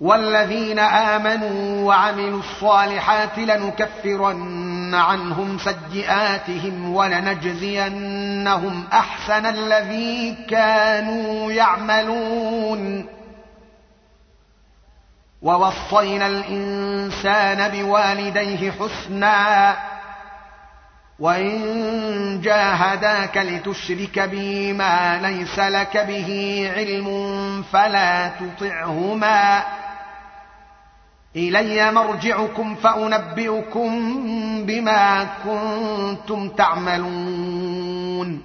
والذين آمنوا وعملوا الصالحات لنكفرن عنهم سيئاتهم ولنجزينهم أحسن الذي كانوا يعملون. ووصينا الإنسان بوالديه حسنا. وإن جاهداك لتشرك بي ما ليس لك به علم فلا تطعهما. إلي مرجعكم فأنبئكم بما كنتم تعملون.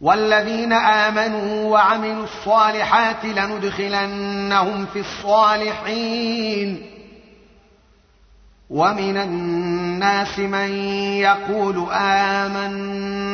والذين آمنوا وعملوا الصالحات لندخلنهم في الصالحين. ومن الناس من يقول آمنا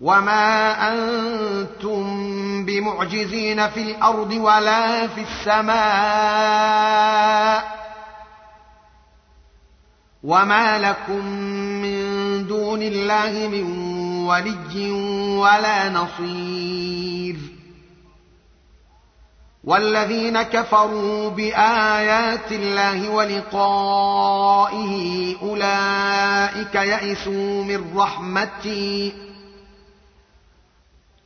وما أنتم بمعجزين في الأرض ولا في السماء وما لكم من دون الله من ولي ولا نصير والذين كفروا بايات الله ولقائه اولئك يئسوا من رحمتي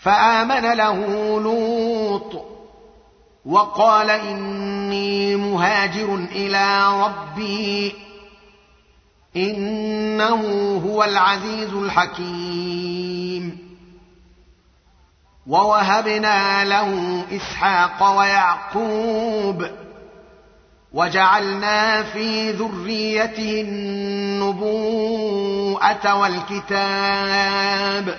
فآمن له لوط وقال إني مهاجر إلى ربي إنه هو العزيز الحكيم. ووهبنا له إسحاق ويعقوب وجعلنا في ذريته النبوءة والكتاب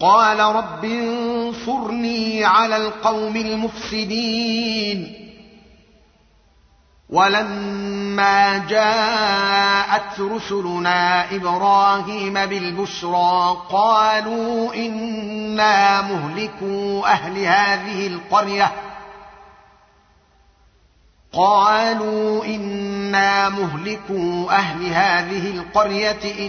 قال رب انصرني على القوم المفسدين. ولما جاءت رسلنا إبراهيم بالبشرى قالوا إنا مهلكو أهل هذه القرية. قالوا إنا مهلكو أهل هذه القرية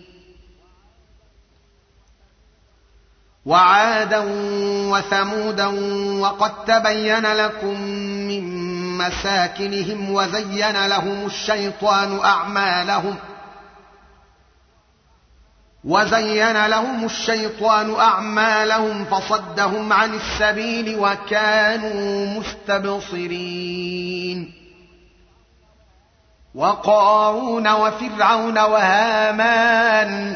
وعادا وثمودا وقد تبين لكم من مساكنهم وزين لهم الشيطان أعمالهم وزين لهم الشيطان أعمالهم فصدهم عن السبيل وكانوا مستبصرين وقارون وفرعون وهامان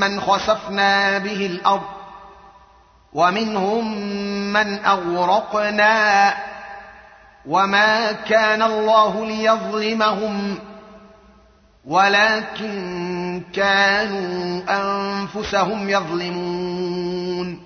من خسفنا به الأرض ومنهم من أغرقنا وما كان الله ليظلمهم ولكن كانوا أنفسهم يظلمون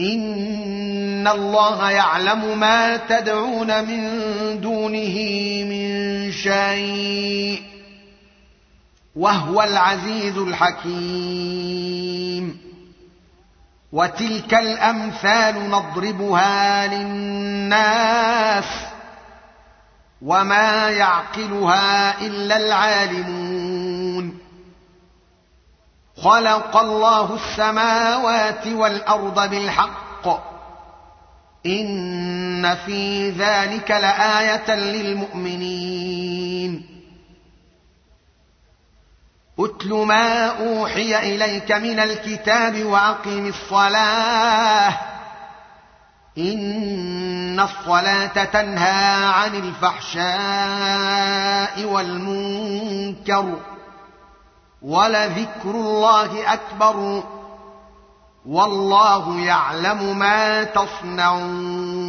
ان الله يعلم ما تدعون من دونه من شيء وهو العزيز الحكيم وتلك الامثال نضربها للناس وما يعقلها الا العالمون خلق الله السماوات والأرض بالحق. إن في ذلك لآية للمؤمنين. اتل ما أوحي إليك من الكتاب وأقم الصلاة. إن الصلاة تنهى عن الفحشاء والمنكر. ولذكر الله أكبر. والله يعلم ما تصنعون.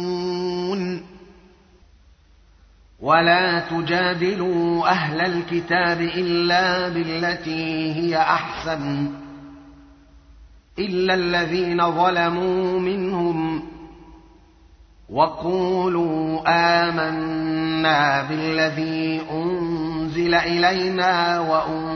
ولا تجادلوا أهل الكتاب إلا بالتي هي أحسن. إلا الذين ظلموا منهم وقولوا آمنا بالذي أنزل إلينا وأنزل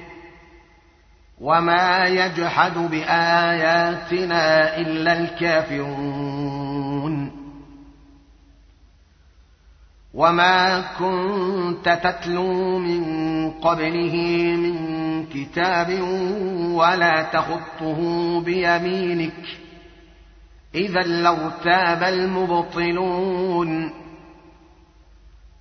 وما يجحد باياتنا الا الكافرون وما كنت تتلو من قبله من كتاب ولا تخطه بيمينك اذا لارتاب المبطلون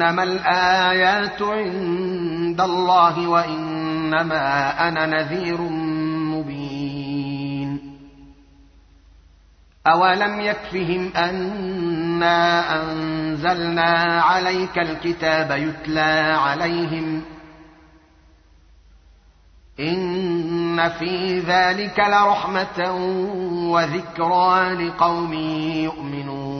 إنما الآيات عند الله وإنما أنا نذير مبين. أولم يكفهم أنا أنزلنا عليك الكتاب يتلى عليهم إن في ذلك لرحمة وذكرى لقوم يؤمنون.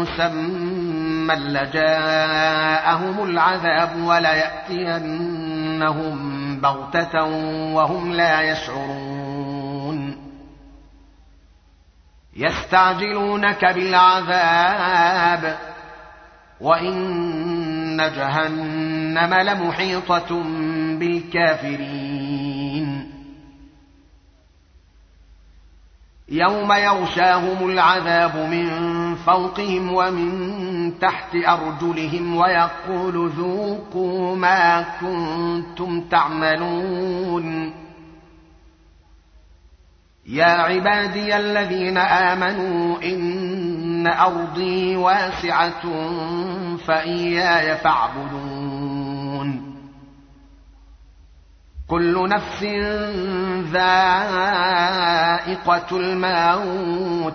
مسمى لجاءهم العذاب وليأتينهم بغتة وهم لا يشعرون. يستعجلونك بالعذاب وإن جهنم لمحيطة بالكافرين. يوم يغشاهم العذاب من فوقهم ومن تحت أرجلهم ويقول ذوقوا ما كنتم تعملون. يا عبادي الذين آمنوا إن أرضي واسعة فإياي فاعبدون. كل نفس ذائقة الموت.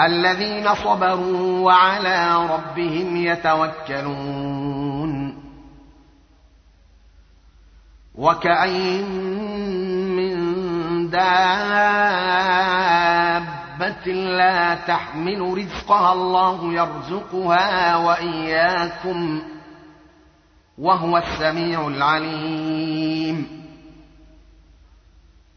الذين صبروا وعلى ربهم يتوكلون. وكأين من دابة لا تحمل رزقها الله يرزقها وإياكم وهو السميع العليم.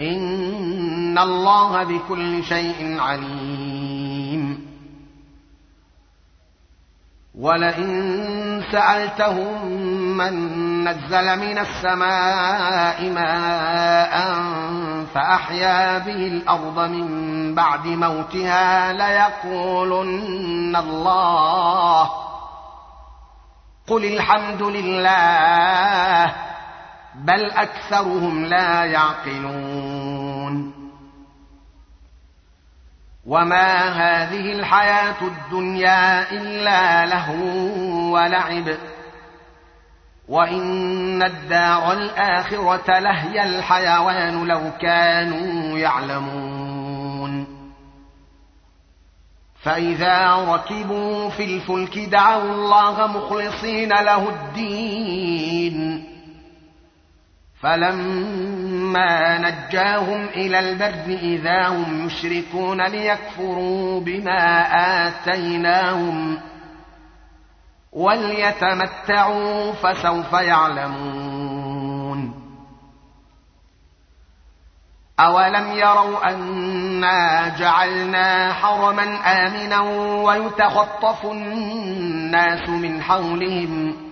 إن الله بكل شيء عليم. ولئن سألتهم من نزل من السماء ماء فأحيا به الأرض من بعد موتها ليقولن الله. قل الحمد لله بل أكثرهم لا يعقلون. وما هذه الحياة الدنيا إلا لهو ولعب. وإن الدار الآخرة لهي الحيوان لو كانوا يعلمون. فإذا ركبوا في الفلك دعوا الله مخلصين له الدين. فلما نجاهم إلى البر إذا هم يشركون ليكفروا بما آتيناهم وليتمتعوا فسوف يعلمون أولم يروا أنا جعلنا حرما آمنا ويتخطف الناس من حولهم